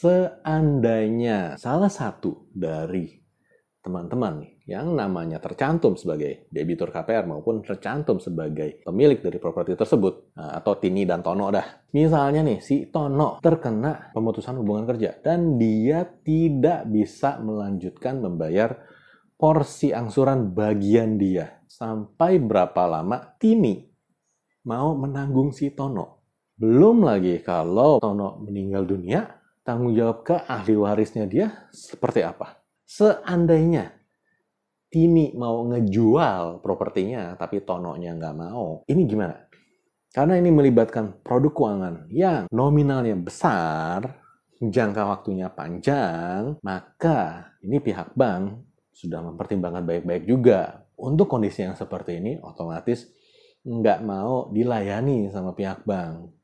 seandainya salah satu dari teman-teman yang namanya tercantum sebagai debitur KPR maupun tercantum sebagai pemilik dari properti tersebut nah, atau Tini dan Tono dah. Misalnya nih si Tono terkena pemutusan hubungan kerja dan dia tidak bisa melanjutkan membayar porsi angsuran bagian dia. Sampai berapa lama Tini mau menanggung si Tono? Belum lagi kalau Tono meninggal dunia, tanggung jawab ke ahli warisnya dia seperti apa? Seandainya Tini mau ngejual propertinya, tapi Tononya nggak mau, ini gimana? Karena ini melibatkan produk keuangan yang nominalnya besar, jangka waktunya panjang, maka ini pihak bank sudah mempertimbangkan baik-baik juga. Untuk kondisi yang seperti ini, otomatis nggak mau dilayani sama pihak bank.